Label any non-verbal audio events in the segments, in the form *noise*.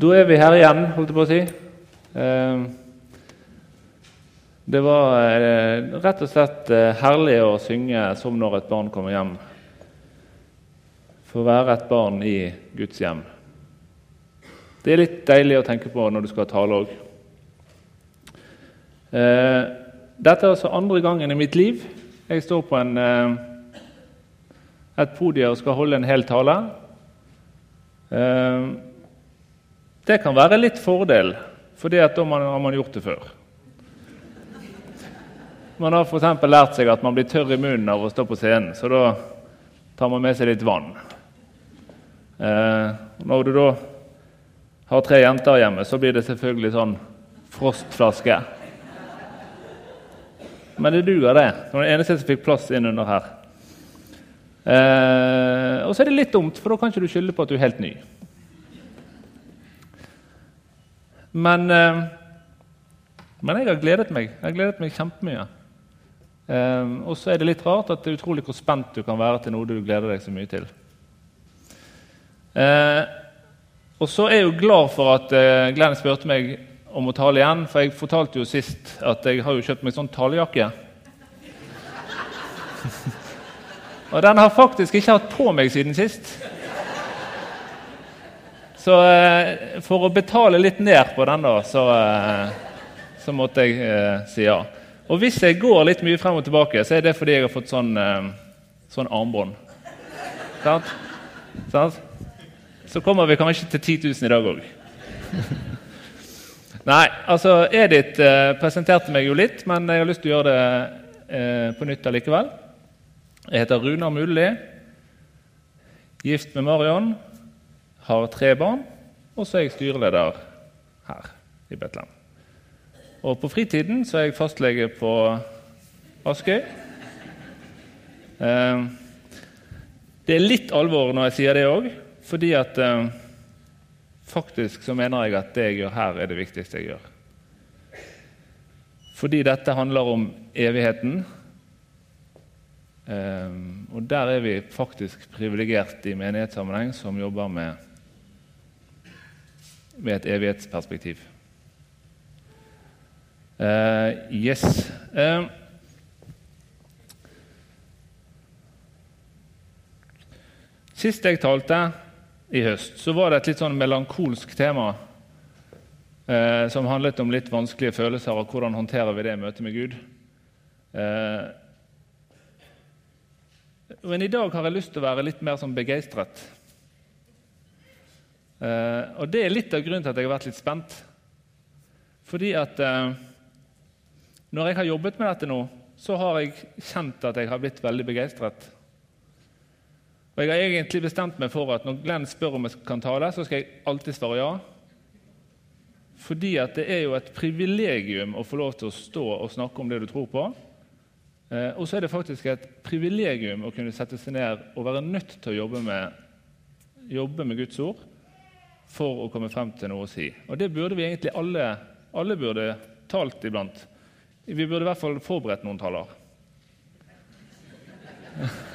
Da er vi her igjen, holdt jeg på å si. Eh, Det var eh, rett og slett eh, herlig å synge 'Som når et barn kommer hjem'. Få være et barn i Guds hjem. Det er litt deilig å tenke på når du skal tale òg. Dette er altså andre gangen i mitt liv jeg står på en, eh, et podium og skal holde en hel tale. Det kan være litt fordel, for da har man gjort det før. Man har f.eks. lært seg at man blir tørr i munnen av å stå på scenen, så da tar man med seg litt vann. Eh, når du da har tre jenter hjemme, så blir det selvfølgelig sånn frostflaske. Men det duger, det. Det var den eneste som fikk plass inn under her. Eh, og så er det litt dumt, for da kan ikke du skylde på at du er helt ny. Men, eh, men jeg har gledet meg. Jeg har gledet meg kjempemye. Eh, og så er det litt rart at det er utrolig hvor spent du kan være til noe du gleder deg så mye til. Eh, og så er jeg jo glad for at Glenn spurte meg om å tale igjen, for jeg fortalte jo sist at jeg har jo kjøpt meg sånn talejakke. *laughs* Og den har faktisk ikke hatt på meg siden sist. Så eh, for å betale litt ned på den, da, så, eh, så måtte jeg eh, si ja. Og hvis jeg går litt mye frem og tilbake, så er det fordi jeg har fått sånn, eh, sånn armbånd. Sant? Sant? Så kommer vi kanskje til 10 000 i dag òg. *laughs* Nei, altså Edith eh, presenterte meg jo litt, men jeg har lyst til å gjøre det eh, på nytt allikevel. Jeg heter Runar Mulli, gift med Marion, har tre barn, og så er jeg styreleder her i Betlehem. Og på fritiden så er jeg fastlege på Askøy. Eh, det er litt alvor når jeg sier det òg, fordi at eh, Faktisk så mener jeg at det jeg gjør her, er det viktigste jeg gjør. Fordi dette handler om evigheten. Um, og der er vi faktisk privilegert i menighetssammenheng som jobber med, med et evighetsperspektiv. Uh, yes. Uh, sist jeg talte i høst, så var det et litt sånn melankolsk tema uh, som handlet om litt vanskelige følelser og hvordan håndterer vi det i møte med Gud. Men i dag har jeg lyst til å være litt mer sånn begeistret. Eh, og det er litt av grunnen til at jeg har vært litt spent. Fordi at eh, når jeg har jobbet med dette nå, så har jeg kjent at jeg har blitt veldig begeistret. Og Jeg har egentlig bestemt meg for at når Glenn spør om jeg kan tale, så skal jeg alltid svare ja. Fordi at det er jo et privilegium å få lov til å stå og snakke om det du tror på. Eh, og så er det faktisk et privilegium å kunne sette seg ned og være nødt til å jobbe med, jobbe med Guds ord for å komme frem til noe å si. Og det burde vi egentlig alle, alle burde talt iblant. Vi burde i hvert fall forberedt noen taler. *laughs*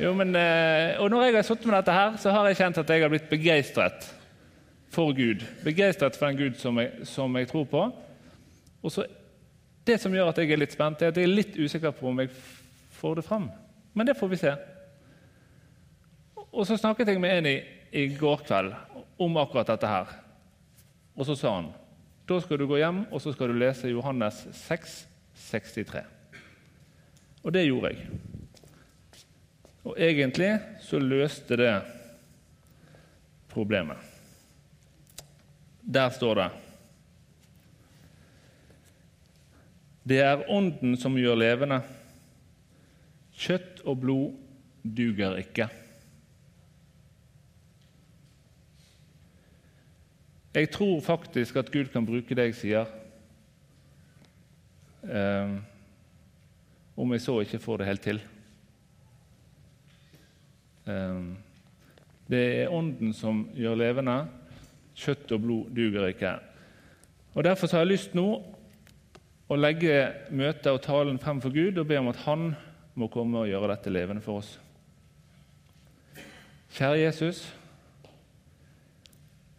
Jo, men, eh, og når jeg har sittet med dette, her, så har jeg kjent at jeg har blitt begeistret for Gud. Begeistret for den Gud som jeg, som jeg tror på. Og så, Det som gjør at jeg er litt spent, er at jeg er litt usikker på om jeg får det fram. Men det får vi se. Og så snakket jeg med en i, i går kveld om akkurat dette her. Og så sa han da skal du gå hjem og så skal du lese Johannes 6, 63. Og det gjorde jeg. Og egentlig så løste det problemet. Der står det Det er Ånden som gjør levende. Kjøtt og blod duger ikke. Jeg tror faktisk at Gud kan bruke det jeg sier, eh, om jeg så ikke får det helt til. Ehm, det er Ånden som gjør levende. Kjøtt og blod duger ikke. Og Derfor har jeg lyst nå å legge møtet og talen frem for Gud og be om at Han må komme og gjøre dette levende for oss. Kjære Jesus.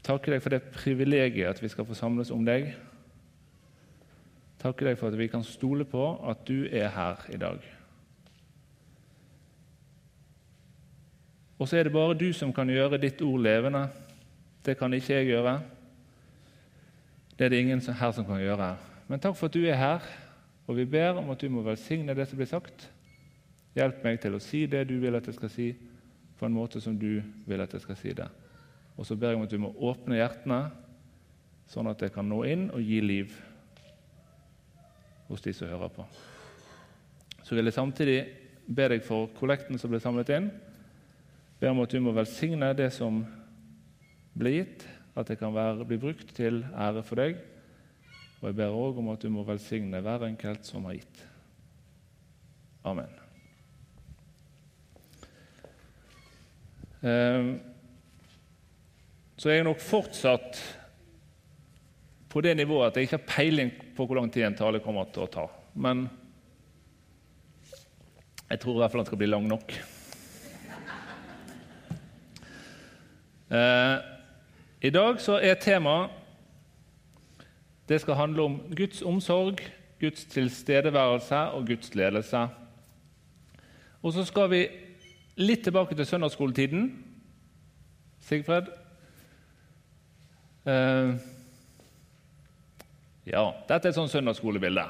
Takke deg for det privilegiet at vi skal få samles om deg. Takke deg for at vi kan stole på at du er her i dag. Og så er det bare du som kan gjøre ditt ord levende. Det kan ikke jeg gjøre. Det er det ingen her som kan gjøre. Men takk for at du er her, og vi ber om at du må velsigne det som blir sagt. Hjelp meg til å si det du vil at jeg skal si, på en måte som du vil at jeg skal si det. Og så ber jeg om at du må åpne hjertene, sånn at jeg kan nå inn og gi liv hos de som hører på. Så vil jeg samtidig be deg for kollekten som ble samlet inn. Be om at du må velsigne det som ble gitt, at det kan være, bli brukt til ære for deg. Og jeg ber òg om at du må velsigne hver enkelt som har gitt. Amen. Ehm, så er jeg nok fortsatt på det nivået at jeg ikke har peiling på hvor lang tid en tale kommer til å ta. Men jeg tror i hvert fall den skal bli lang nok. Eh, I dag så er temaet Det skal handle om Guds omsorg, Guds tilstedeværelse og Guds ledelse. Og så skal vi litt tilbake til søndagsskoletiden. Sigfred? Eh, ja, dette er et sånt søndagsskolebilde.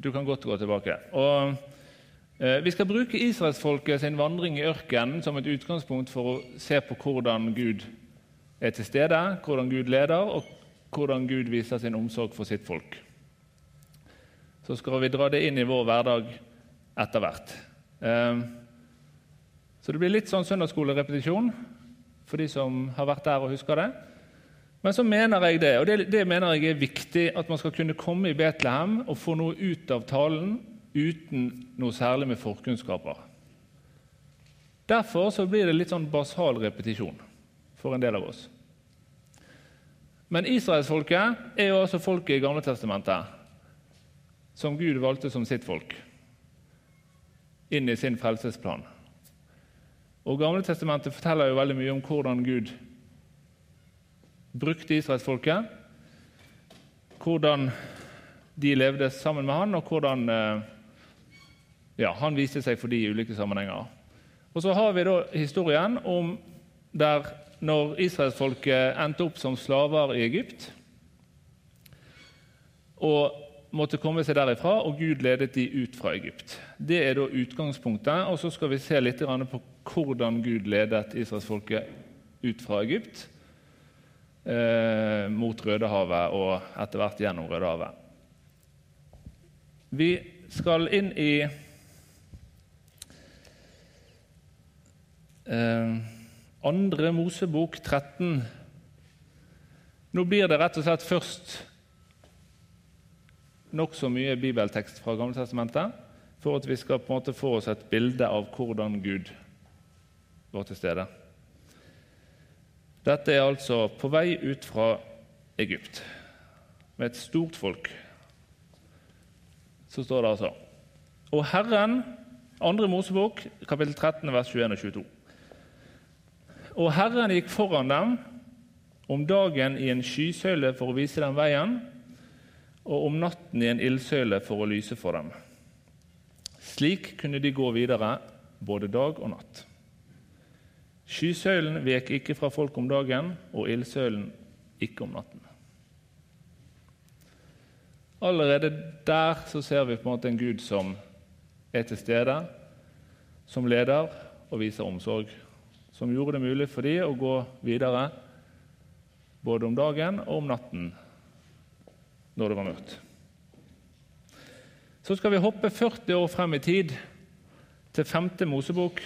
Du kan godt gå tilbake. Og, eh, vi skal bruke israelsfolket sin vandring i ørkenen som et utgangspunkt for å se på hvordan Gud er til stede, hvordan Gud leder, og hvordan Gud viser sin omsorg for sitt folk. Så skal vi dra det inn i vår hverdag etter hvert. Eh, så det blir litt sånn søndagsskolerepetisjon for de som har vært der og husker det. Men så mener jeg det, og det, det, mener jeg er viktig, at man skal kunne komme i Betlehem og få noe ut av talen uten noe særlig med forkunnskaper. Derfor så blir det litt sånn basal repetisjon for en del av oss. Men israelsfolket er jo altså folket i Gamle Testamentet som Gud valgte som sitt folk inn i sin frelsesplan. Og Gamle Testamentet forteller jo veldig mye om hvordan Gud brukte israelsfolket, hvordan de levde sammen med han, og hvordan eh, ja, han viste seg for de i ulike sammenhenger. Og Så har vi da historien om der når israelsfolket endte opp som slaver i Egypt og måtte komme seg derifra, og Gud ledet de ut fra Egypt. Det er da utgangspunktet. og Så skal vi se litt på hvordan Gud ledet israelsfolket ut fra Egypt eh, mot Rødehavet og etter hvert gjennom Rødehavet. Vi skal inn i eh, andre Mosebok 13. Nå blir det rett og slett først nokså mye bibeltekst fra Gamletestamentet for at vi skal på en måte få oss et bilde av hvordan Gud var til stede. Dette er altså på vei ut fra Egypt med et stort folk. Så står det altså Og Herren, andre Mosebok, kapittel 13, vers 21 og 22. Og Herren gikk foran dem om dagen i en skysøyle for å vise dem veien, og om natten i en ildsøyle for å lyse for dem. Slik kunne de gå videre både dag og natt. Skysøylen vek ikke fra folk om dagen, og ildsøylen ikke om natten. Allerede der så ser vi på en måte en Gud som er til stede, som leder og viser omsorg. Som gjorde det mulig for dem å gå videre både om dagen og om natten når det var mørkt. Så skal vi hoppe 40 år frem i tid, til 5. Mosebok,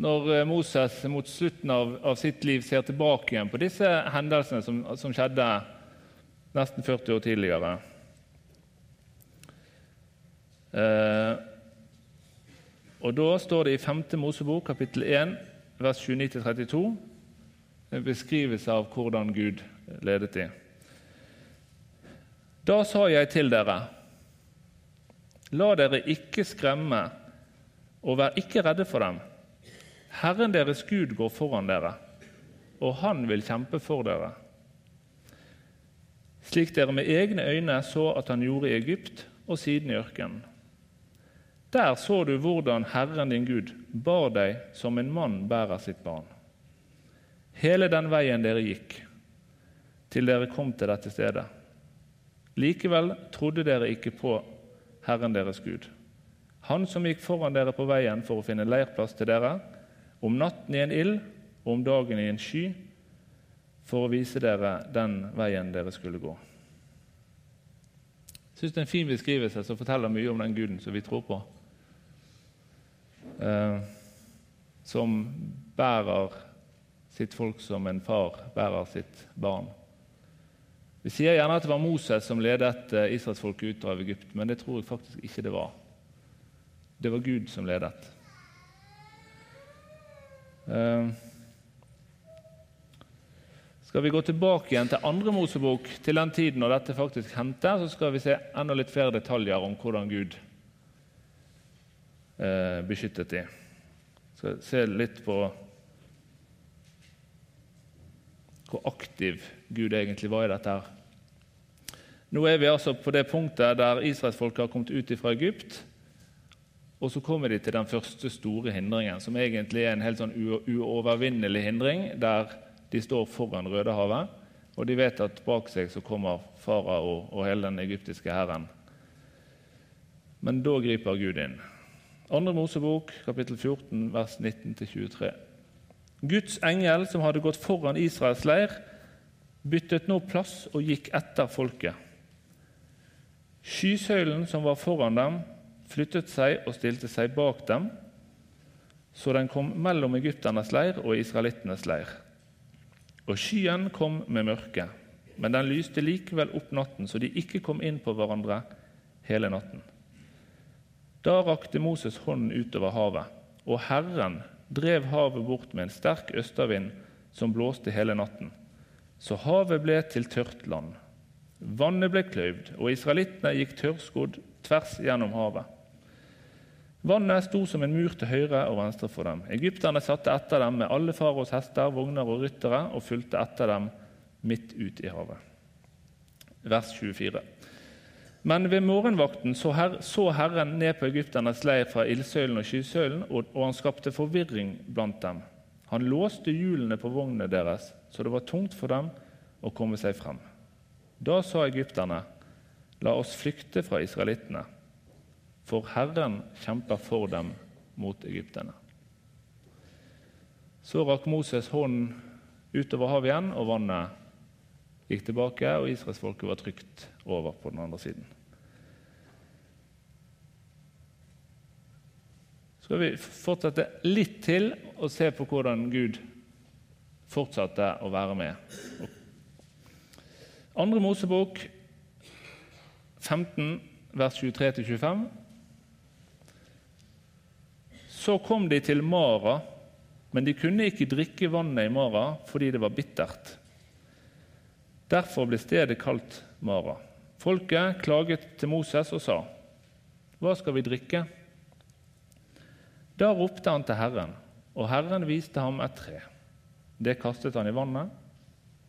når eh, Moses mot slutten av, av, sitt liv ser tilbake igjen på disse hendelsene som, som skjedde nesten 40 år tidligere. Eh, og Da står det i 5. Mosebok, kapittel 1, vers 29-32, en beskrivelse av hvordan Gud ledet dem. Da sa jeg til dere, la dere ikke skremme, og vær ikke redde for dem. Herren deres Gud går foran dere, og han vil kjempe for dere. Slik dere med egne øyne så at han gjorde i Egypt og siden i ørkenen. Der så du hvordan Herren din Gud bar deg som en mann bærer sitt barn. Hele den veien dere gikk, til dere kom til dette stedet. Likevel trodde dere ikke på Herren deres Gud, Han som gikk foran dere på veien for å finne leirplass til dere, om natten i en ild og om dagen i en sky, for å vise dere den veien dere skulle gå. Jeg syns det er en fin beskrivelse som forteller mye om den guden som vi tror på eh, som bærer sitt folk som en far bærer sitt barn. Vi sier gjerne at det var Moses som ledet eh, israelsfolket ut av Egypt, men det tror jeg faktisk ikke det var. Det var Gud som ledet. Eh, skal vi gå tilbake igjen til andre Mosebok, til den tiden når dette faktisk hendte, så skal vi se enda litt flere detaljer om hvordan Gud eh, beskyttet de. Skal se litt på hvor aktiv Gud egentlig var i dette. her. Nå er vi altså på det punktet der israelsfolket har kommet ut fra Egypt. Og så kommer de til den første store hindringen, som egentlig er en helt sånn uovervinnelig hindring, der de står foran Rødehavet, og de vet at bak seg så kommer farao og hele den egyptiske hæren. Men da griper Gud inn. Andre Mosebok, kapittel 14, vers 19-23. Guds engel, som hadde gått foran Israels leir, byttet nå plass og gikk etter folket. Skysøylen som var foran dem, flyttet seg og stilte seg bak dem, så den kom mellom egypternes leir og israelittenes leir. Og skyen kom med mørke, men den lyste likevel opp natten, så de ikke kom inn på hverandre hele natten. Da rakte Moses hånden utover havet, og Herren drev havet bort med en sterk østavind som blåste hele natten. Så havet ble til tørt land. Vannet ble kløyvd, og israelittene gikk tørrskodd tvers gjennom havet. Vannet sto som en mur til høyre og venstre for dem. Egypterne satte etter dem med alle faraos hester, vogner og ryttere og fulgte etter dem midt ut i havet. Vers 24. Men ved morgenvakten så, her, så Herren ned på egypternes leir fra ildsøylen og skysøylen, og, og han skapte forvirring blant dem. Han låste hjulene på vognene deres, så det var tungt for dem å komme seg frem. Da sa egypterne, la oss flykte fra israelittene, for Herren kjemper for dem mot egypterne. Så rakk Moses hånden utover havet igjen, og vannet gikk tilbake, og israelsfolket var trygt over på den andre siden. Så skal vi fortsette litt til og se på hvordan Gud fortsatte å være med. Andre Mosebok 15, vers 23-25. Så kom de til Mara, men de kunne ikke drikke vannet i Mara fordi det var bittert. Derfor ble stedet kalt Mara. Folket klaget til Moses og sa, 'Hva skal vi drikke?' Da ropte han til Herren, og Herren viste ham et tre. Det kastet han i vannet,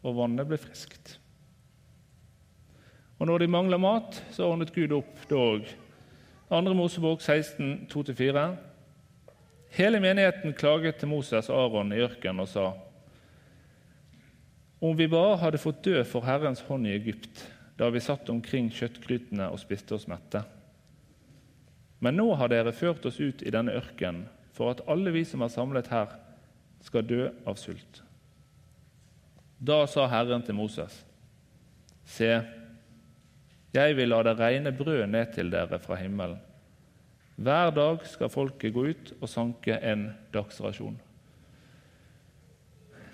og vannet ble friskt. Og når de mangla mat, så ordnet Gud opp det òg. 2. Mosebok 16, 2-4. Hele menigheten klaget til Moses og Aron i ørkenen og sa:" Om vi bare hadde fått dø for Herrens hånd i Egypt, da vi satt omkring kjøttgrytene og spiste oss mette. Men nå har dere ført oss ut i denne ørkenen for at alle vi som er samlet her, skal dø av sult. Da sa Herren til Moses.: Se, jeg vil la det regne brød ned til dere fra himmelen. Hver dag skal folket gå ut og sanke en dagsrasjon.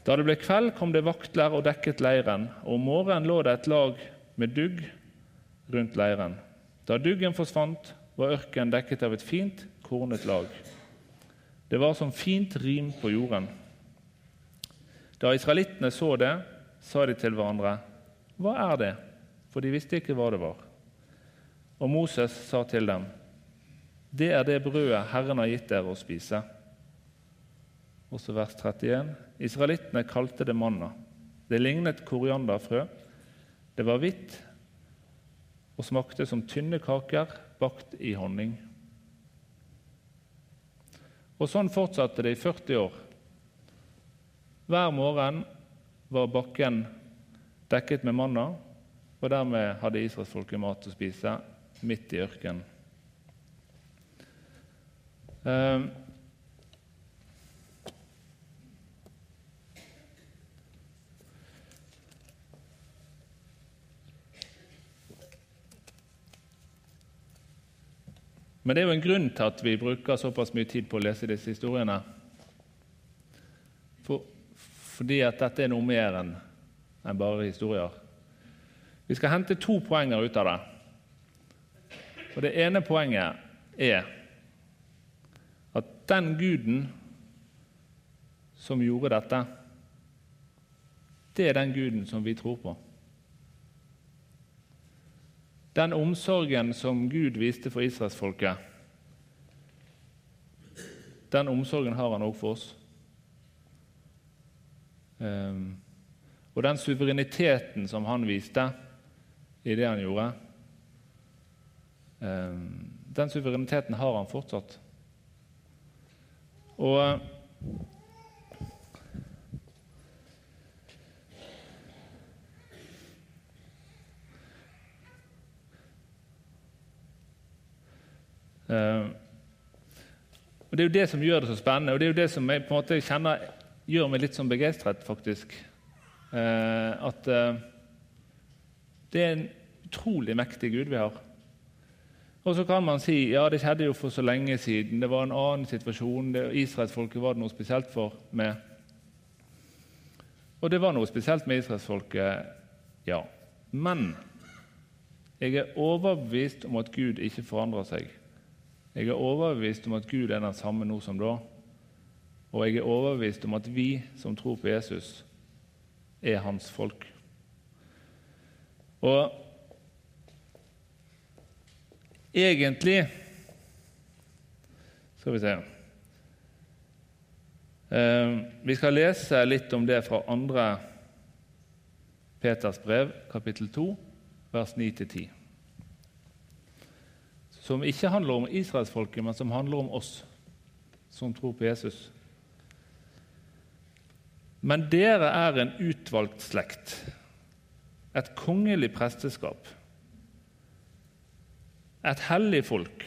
Da det ble kveld, kom det vaktler og dekket leiren, og om morgenen lå det et lag med dugg rundt leiren. Da duggen forsvant, var ørkenen dekket av et fint, kornet lag. Det var som fint rim på jorden. Da israelittene så det, sa de til hverandre, 'Hva er det?' For de visste ikke hva det var. Og Moses sa til dem, 'Det er det brødet Herren har gitt dere å spise.' Også vers 31. Israelittene kalte det manna. Det lignet korianderfrø. Det var hvitt og smakte som tynne kaker bakt i honning. Og Sånn fortsatte det i 40 år. Hver morgen var bakken dekket med manna, og dermed hadde israelsfolket mat å spise midt i ørkenen. Uh, Men det er jo en grunn til at vi bruker såpass mye tid på å lese disse historiene. For, fordi at dette er noe mer enn en bare historier. Vi skal hente to poenger ut av det. Og Det ene poenget er den guden som gjorde dette, det er den guden som vi tror på. Den omsorgen som Gud viste for israelsfolket, den omsorgen har han òg for oss. Um, og den suvereniteten som han viste i det han gjorde, um, den suvereniteten har han fortsatt. Og Uh, og Det er jo det som gjør det så spennende, og det er jo det som jeg på en måte kjenner gjør meg litt sånn begeistret, faktisk. Uh, at uh, det er en utrolig mektig Gud vi har. Og så kan man si ja, det skjedde jo for så lenge siden. Det var en annen situasjon. Det, Israelsfolket var det noe spesielt for med. Og det var noe spesielt med israelsfolket, ja. Men jeg er overbevist om at Gud ikke forandrer seg. Jeg er overbevist om at Gud er den samme nå som da. Og jeg er overbevist om at vi som tror på Jesus, er hans folk. Og egentlig Skal vi se eh, Vi skal lese litt om det fra andre Peters brev, kapittel 2, vers 9-10 som ikke handler om israelsfolket, men som handler om oss som tror på Jesus. Men dere er en utvalgt slekt, et kongelig presteskap, et hellig folk.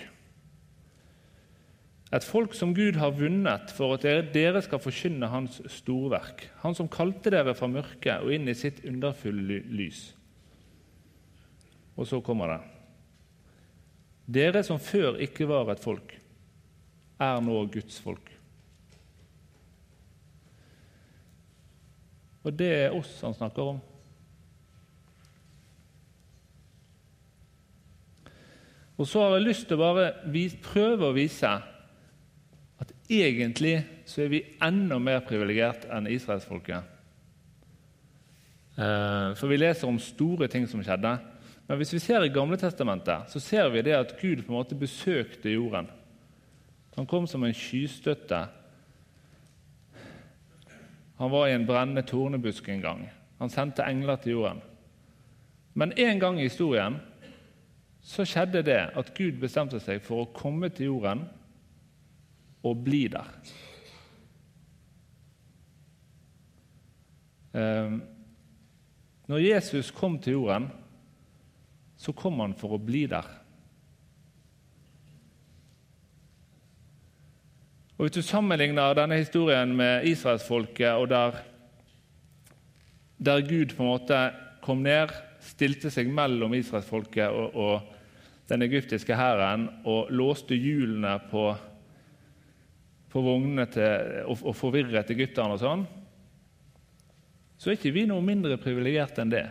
Et folk som Gud har vunnet for at dere skal forkynne Hans storverk. Han som kalte dere fra mørket og inn i sitt underfulle lys. Og så kommer det. Dere som før ikke var et folk, er nå Guds folk. Og det er oss han snakker om. Og så har jeg lyst til å bare prøve å vise at egentlig så er vi enda mer privilegert enn israelsfolket. Eh, for vi leser om store ting som skjedde. Men hvis vi ser i Gamle Testamentet, så ser vi det at Gud på en måte besøkte jorden. Han kom som en skystøtte. Han var i en brennende tornebusk en gang. Han sendte engler til jorden. Men en gang i historien så skjedde det at Gud bestemte seg for å komme til jorden og bli der. Ehm, når Jesus kom til jorden, så kom han for å bli der. Og Hvis du sammenligner denne historien med israelsfolket, og der, der, Gud på en måte kom ned, stilte seg mellom israelsfolket og, og den egyptiske hæren og låste hjulene på, på vognene til, og, og forvirret egypterne og sånn, så er ikke vi noe mindre privilegerte enn det.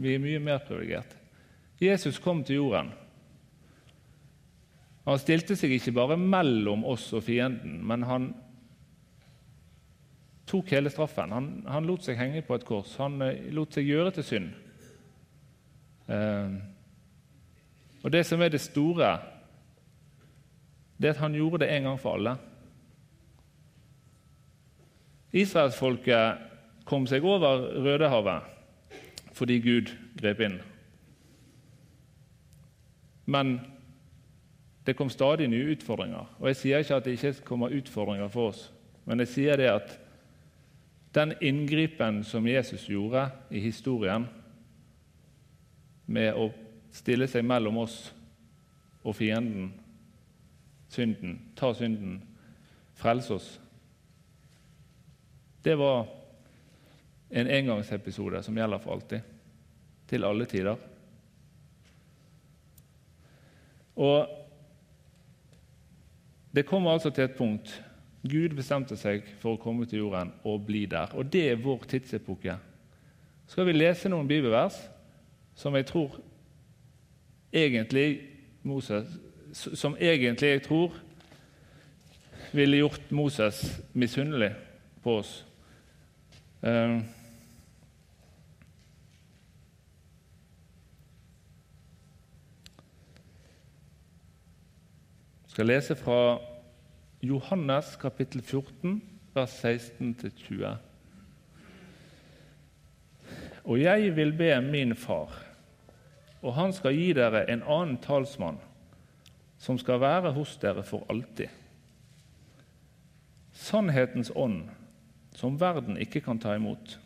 Vi er mye mer privilegerte. Jesus kom til jorden. Han stilte seg ikke bare mellom oss og fienden, men han tok hele straffen. Han, han lot seg henge på et kors. Han uh, lot seg gjøre til synd. Eh, og det som er det store, det er at han gjorde det en gang for alle. Israelsfolket kom seg over Rødehavet fordi Gud grep inn. Men det kom stadig nye utfordringer. Og Jeg sier ikke at det ikke kommer utfordringer for oss, men jeg sier det at den inngripen som Jesus gjorde i historien med å stille seg mellom oss og fienden, synden, ta synden, frelse oss Det var en engangsepisode som gjelder for alltid, til alle tider. Og Det kommer altså til et punkt Gud bestemte seg for å komme til jorden og bli der. Og det er vår tidsepoke. Skal vi lese noen bibelvers som jeg tror egentlig Moses, som egentlig jeg tror ville gjort Moses misunnelig på oss. Um, skal lese fra Johannes kapittel 14, vers 16-20. Og jeg vil be min far, og han skal gi dere en annen talsmann, som skal være hos dere for alltid. Sannhetens ånd, som verden ikke kan ta imot.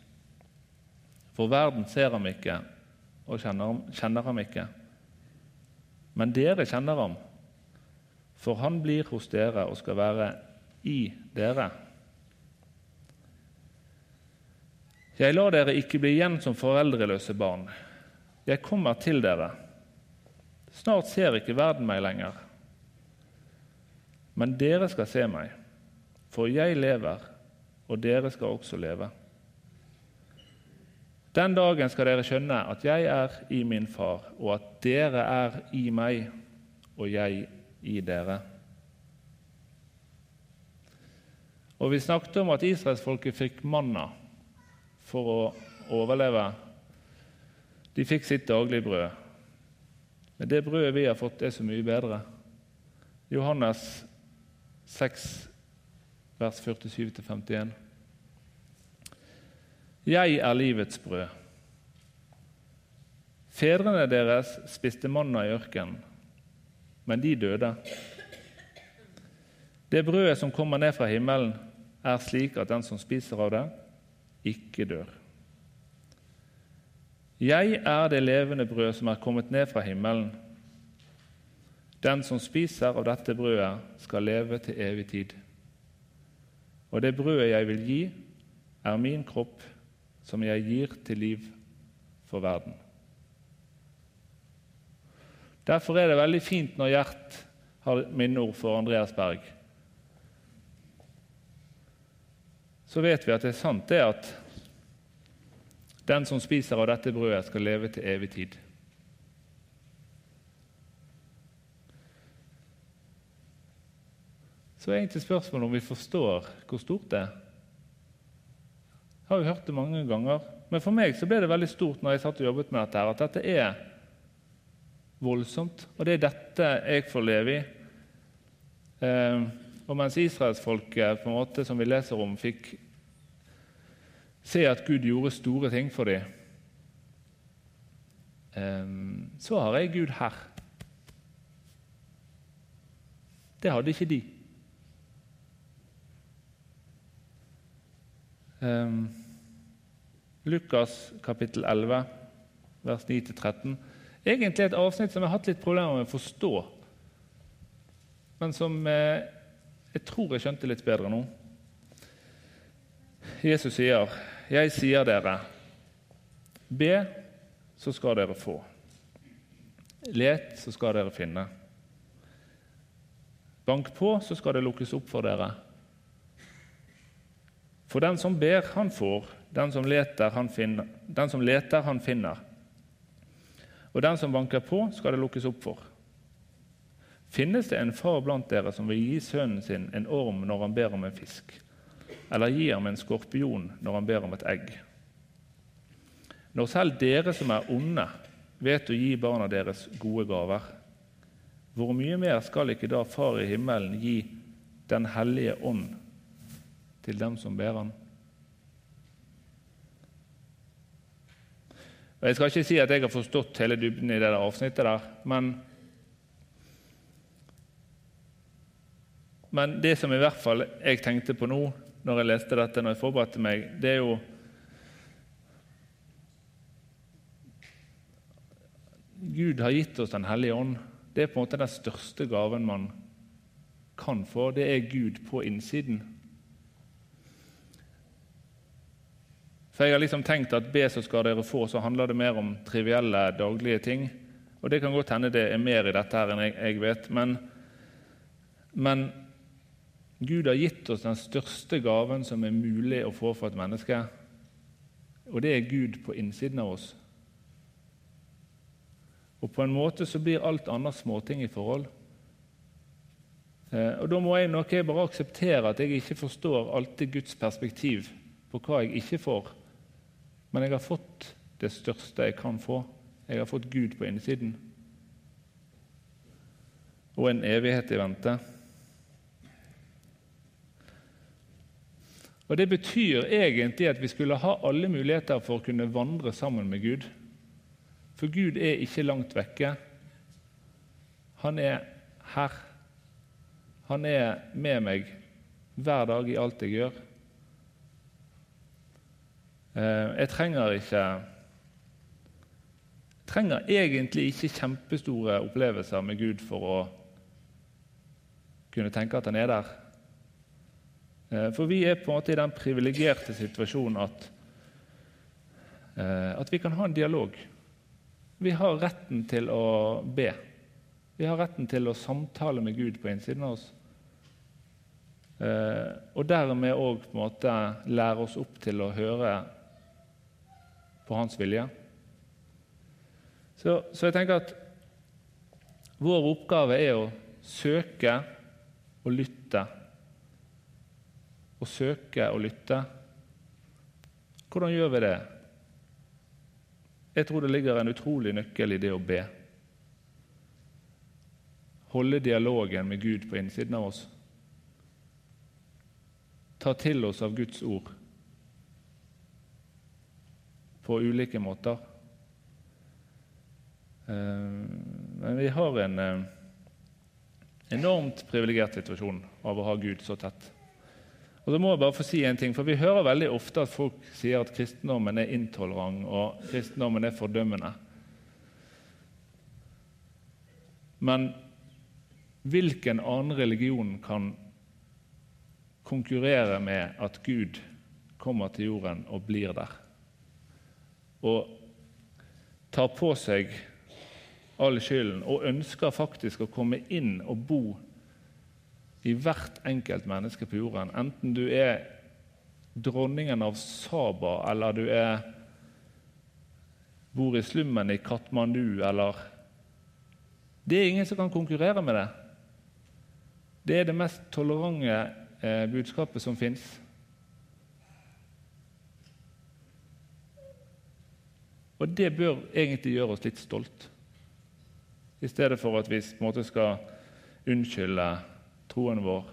For verden ser ham ikke og kjenner, kjenner ham ikke. Men dere kjenner ham for han blir hos dere og skal være i dere. Jeg lar dere ikke bli igjen som foreldreløse barn. Jeg kommer til dere. Snart ser ikke verden meg lenger. Men dere skal se meg, for jeg lever, og dere skal også leve. Den dagen skal dere skjønne at jeg er i min far, og at dere er i meg, og jeg i dere. Og Vi snakket om at israelsfolket fikk manna for å overleve. De fikk sitt daglige brød. Men det brødet vi har fått, er så mye bedre. Johannes 6, vers 47-51. Jeg er livets brød. Fedrene deres spiste manna i ørkenen men de døde. Det brødet som kommer ned fra himmelen, er slik at den som spiser av det, ikke dør. Jeg er det levende brød som er kommet ned fra himmelen. Den som spiser av dette brødet, skal leve til evig tid. Og det brødet jeg vil gi, er min kropp, som jeg gir til liv for verden. Derfor er det veldig fint når Gjert har minneord for Andreas Berg. Så vet vi at det er sant det at den som spiser av dette brødet, skal leve til evig tid. Så er egentlig spørsmålet om vi forstår hvor stort det er. Jeg har jo hørt det mange ganger, men for meg så ble det veldig stort når jeg satt og jobbet med dette, at dette er voldsomt. Og det er dette jeg får leve i. Eh, og mens israelsfolket, på som vi leser om, fikk se at Gud gjorde store ting for dem, eh, så har jeg Gud her. Det hadde ikke de. Eh, Lukas kapittel 11, vers 9-13. Egentlig et avsnitt som jeg har hatt litt problemer med å forstå, men som eh, jeg tror jeg skjønte litt bedre nå. Jesus sier, 'Jeg sier dere, be, så skal dere få.' 'Let, så skal dere finne.' 'Bank på, så skal det lukkes opp for dere.' For den som ber, han får. Den som leter, han finner. Den som leter, han finner. Og den som banker på, skal det lukkes opp for. Finnes det en far blant dere som vil gi sønnen sin en orm når han ber om en fisk, eller gi ham en skorpion når han ber om et egg? Når selv dere som er onde, vet å gi barna deres gode gaver, hvor mye mer skal ikke da Far i himmelen gi Den hellige ånd til dem som ber Han? Og Jeg skal ikke si at jeg har forstått hele dybden i det avsnittet, der, men, men det som i hvert fall jeg tenkte på nå når jeg leste dette, når jeg forberedte meg, det er jo Gud har gitt oss Den hellige ånd. Det er på en måte den største gaven man kan få. Det er Gud på innsiden. For Jeg har liksom tenkt at be, så skal dere få, så handler det mer om trivielle, daglige ting. Og Det kan godt hende det er mer i dette her enn jeg, jeg vet. Men, men, Gud har gitt oss den største gaven som er mulig å få for et menneske. Og det er Gud på innsiden av oss. Og på en måte så blir alt annet småting i forhold. Eh, og Da må jeg nok jeg bare akseptere at jeg ikke forstår alltid Guds perspektiv på hva jeg ikke får. Men jeg har fått det største jeg kan få. Jeg har fått Gud på innsiden. Og en evighet i vente. Og Det betyr egentlig at vi skulle ha alle muligheter for å kunne vandre sammen med Gud. For Gud er ikke langt vekke. Han er her. Han er med meg hver dag i alt jeg gjør. Eh, jeg trenger ikke trenger egentlig ikke kjempestore opplevelser med Gud for å kunne tenke at han er der. Eh, for vi er på en måte i den privilegerte situasjonen at, eh, at vi kan ha en dialog. Vi har retten til å be. Vi har retten til å samtale med Gud på innsiden av oss. Og dermed òg lære oss opp til å høre på hans vilje. Så, så, jeg tenker at vår oppgave er å søke og lytte. Å søke og lytte. Hvordan gjør vi det? Jeg tror det ligger en utrolig nøkkel i det å be. Holde dialogen med Gud på innsiden av oss. Ta til oss av Guds ord på ulike måter. Eh, men vi har en eh, enormt privilegert situasjon av å ha Gud så tett. Og så må jeg bare få si en ting, for Vi hører veldig ofte at folk sier at kristendommen er intolerant og kristendommen er fordømmende. Men hvilken annen religion kan konkurrere med at Gud kommer til jorden og blir der? Og tar på seg all skylden og ønsker faktisk å komme inn og bo i hvert enkelt menneske på jorden. Enten du er dronningen av Saba, eller du er, bor i slummen i Katmandu, eller Det er ingen som kan konkurrere med det. Det er det mest tolerante eh, budskapet som fins. Og det bør egentlig gjøre oss litt stolt, i stedet for at vi på en måte skal unnskylde troen vår.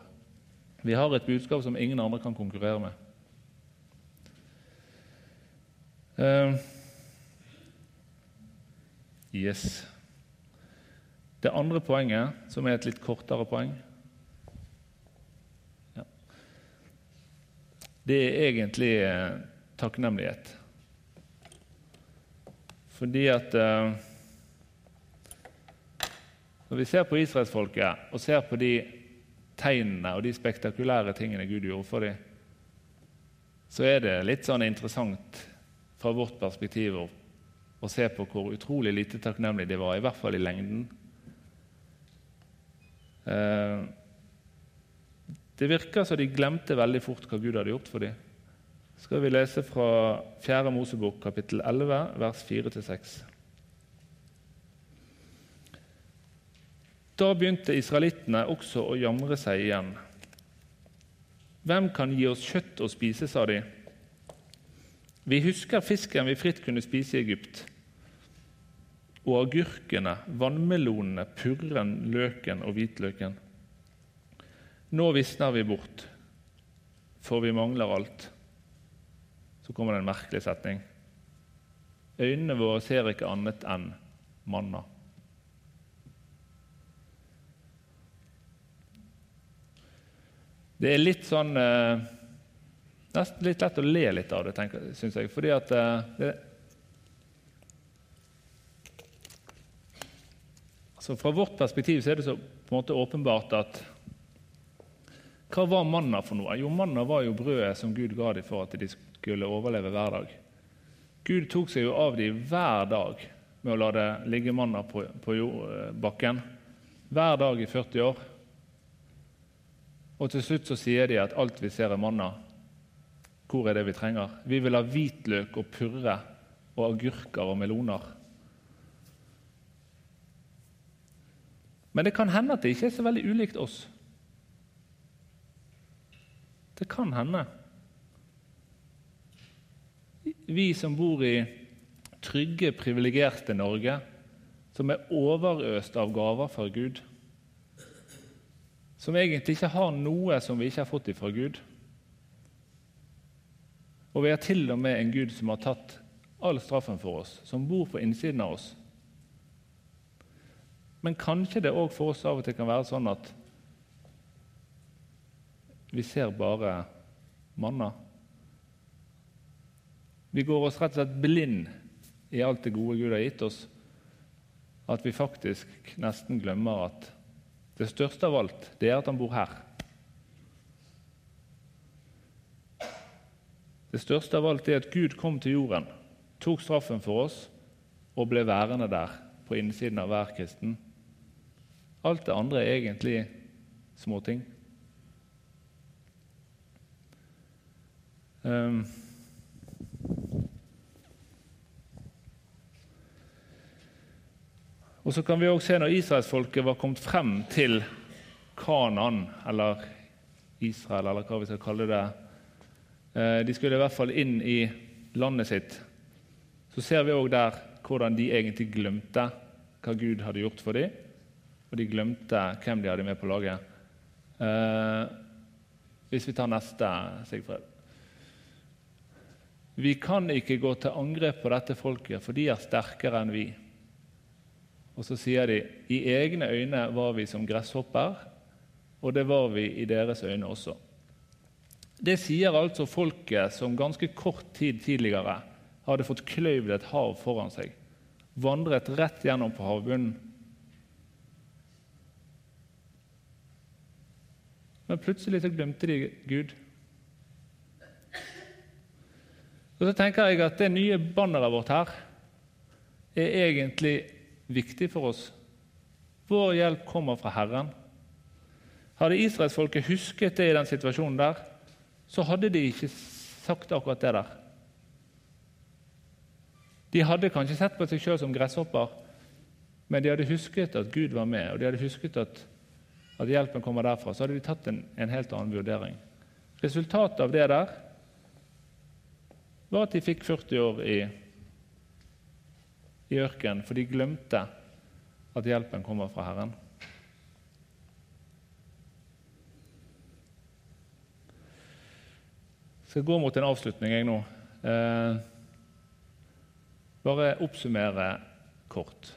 Vi har et budskap som ingen andre kan konkurrere med. Uh, yes. Det andre poenget, som er et litt kortere poeng ja. Det er egentlig eh, takknemlighet. Fordi at eh, Når vi ser på israelsfolket og ser på de tegnene og de spektakulære tingene Gud gjorde for dem, så er det litt sånn interessant fra vårt perspektiv å, se på hvor utrolig lite takknemlig de var, i hvert fall i lengden. Eh, det virker som de glemte veldig fort hva Gud hadde gjort for dem skal vi lese fra 4. Mosebok, kapittel 11, vers 4-6. Da begynte israelittene også å jamre seg igjen. Hvem kan gi oss kjøtt å spise, sa de. Vi husker fisken vi fritt kunne spise i Egypt, og agurkene, vannmelonene, purren, løken og hvitløken. Nå visner vi bort, for vi mangler alt kommer det en merkelig setning. øynene våre ser ikke annet enn manna. Det er litt sånn eh, Nesten litt lett å le litt av det, syns jeg. Fordi at eh, det, Så Fra vårt perspektiv så er det så på en måte åpenbart at Hva var manna for noe? Jo, manna var jo brødet som Gud ga dem for at de skulle overleve hver dag. Gud tok seg jo av dem hver dag med å la det ligge manna på, på bakken. Hver dag i 40 år. Og til slutt så sier de at alt vi ser er manna. Hvor er det vi trenger? Vi vil ha hvitløk og purre og agurker og meloner. Men det kan hende at det ikke er så veldig ulikt oss. Det kan hende. Vi som bor i trygge, privilegerte Norge, som er overøst av gaver fra Gud som egentlig ikke har noe som vi ikke har fått ifra Gud. Og vi har til og med en Gud som har tatt all straffen for oss, som bor på innsiden av oss. Men kanskje det òg for oss av og til kan være sånn at vi ser bare manna. Vi går oss rett og slett blind i alt det gode Gud har gitt oss, at vi faktisk nesten glemmer at det største av alt det er at han bor her. Det største av alt er at Gud kom til jorden, tok straffen for oss og ble værende der på innsiden av hver kristen. Alt det andre er egentlig småting. Um, Og så kan vi også se Når israelsfolket var kommet frem til Kanan, eller Israel, eller hva vi skal kalle det eh, De skulle i hvert fall inn i landet sitt. Så ser vi òg der hvordan de egentlig glemte hva Gud hadde gjort for dem, og de glemte hvem de hadde med på laget. Eh, hvis vi tar neste, Sigfred. Vi kan ikke gå til angrep på dette folket, for de er sterkere enn vi. Og så sier de i egne øyne var vi som gresshopper, og det var vi i deres øyne også. Det sier altså folket som ganske kort tid tidligere hadde fått kløyvd et hav foran seg, vandret rett gjennom på havbunnen. Men plutselig så glemte de Gud. Og så tenker jeg at Det nye banneret vårt her er egentlig viktig for oss. Vår hjelp kommer fra Herren. Hadde israelsfolket husket det i den situasjonen der, så hadde de ikke sagt akkurat det der. De hadde kanskje sett på seg sjøl som gresshopper, men de hadde husket at Gud var med, og de hadde husket at, at hjelpen kommer derfra. Så hadde de tatt en, en helt annen vurdering. Resultatet av det der var at de fikk 40 år i i ørkenen, for de glemte at hjelpen kommer fra Herren. Jeg skal gå mot en avslutning jeg nå. Eh, bare oppsummere kort.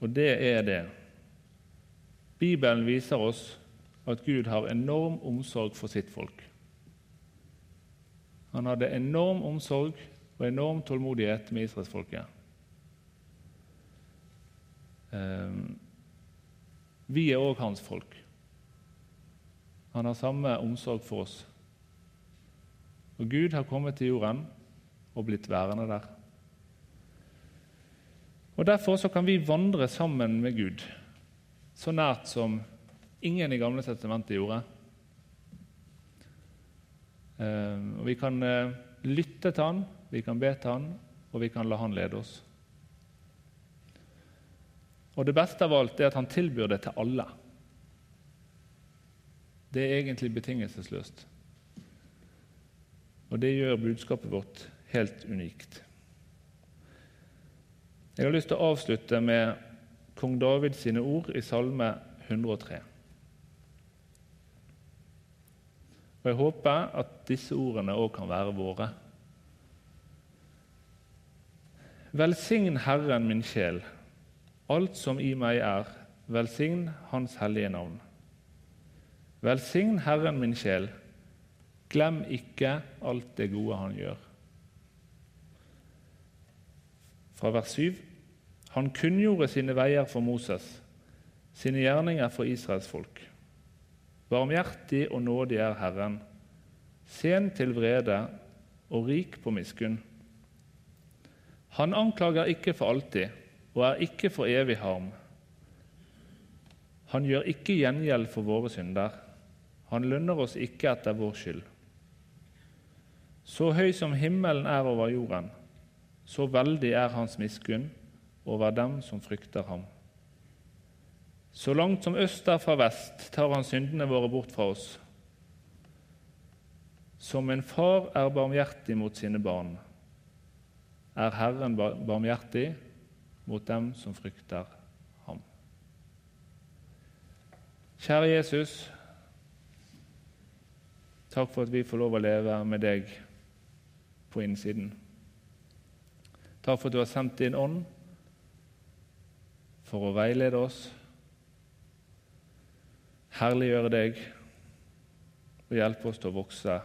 Og det er det. Bibelen viser oss at Gud har enorm omsorg for sitt folk. Han hadde enorm omsorg og enorm tålmodighet med israelsfolket. Ehm, vi er òg hans folk. Han har samme omsorg for oss. Og Gud har kommet til jorden og blitt værende der. Og Derfor så kan vi vandre sammen med Gud, så nært som ingen i Gamle testamentet gjorde. Ehm, og Vi kan eh, lytte til Han vi kan be til Han, og vi kan la Han lede oss. Og Det beste av alt er at Han tilbyr det til alle. Det er egentlig betingelsesløst. Og det gjør budskapet vårt helt unikt. Jeg har lyst til å avslutte med kong David sine ord i Salme 103. Og Jeg håper at disse ordene òg kan være våre. Velsign Herren min sjel, alt som i meg er, velsign Hans hellige navn. Velsign Herren min sjel, glem ikke alt det gode Han gjør. Fra vers 7.: Han kunngjorde sine veier for Moses, sine gjerninger for Israels folk. Barmhjertig og nådig er Herren, sen til vrede og rik på miskunn. Han anklager ikke for alltid og er ikke for evig harm. Han gjør ikke gjengjeld for våre synder. Han lønner oss ikke etter vår skyld. Så høy som himmelen er over jorden, så veldig er hans miskunn over dem som frykter ham. Så langt som øst er fra vest, tar han syndene våre bort fra oss. Som en far er barmhjertig mot sine barn, er Herren barmhjertig mot dem som frykter ham. Kjære Jesus, takk for at vi får lov å leve med deg på innsiden. Takk for at du har sendt din ånd for å veilede oss, herliggjøre deg og hjelpe oss til å vokse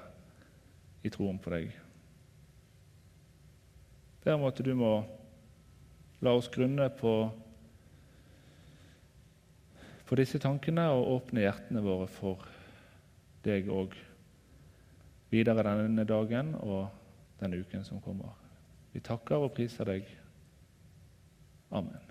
i troen på deg. Ber om at du må la oss grunne på, på disse tankene og åpne hjertene våre for deg òg videre denne dagen og denne uken som kommer. Vi takker og priser deg. Amen.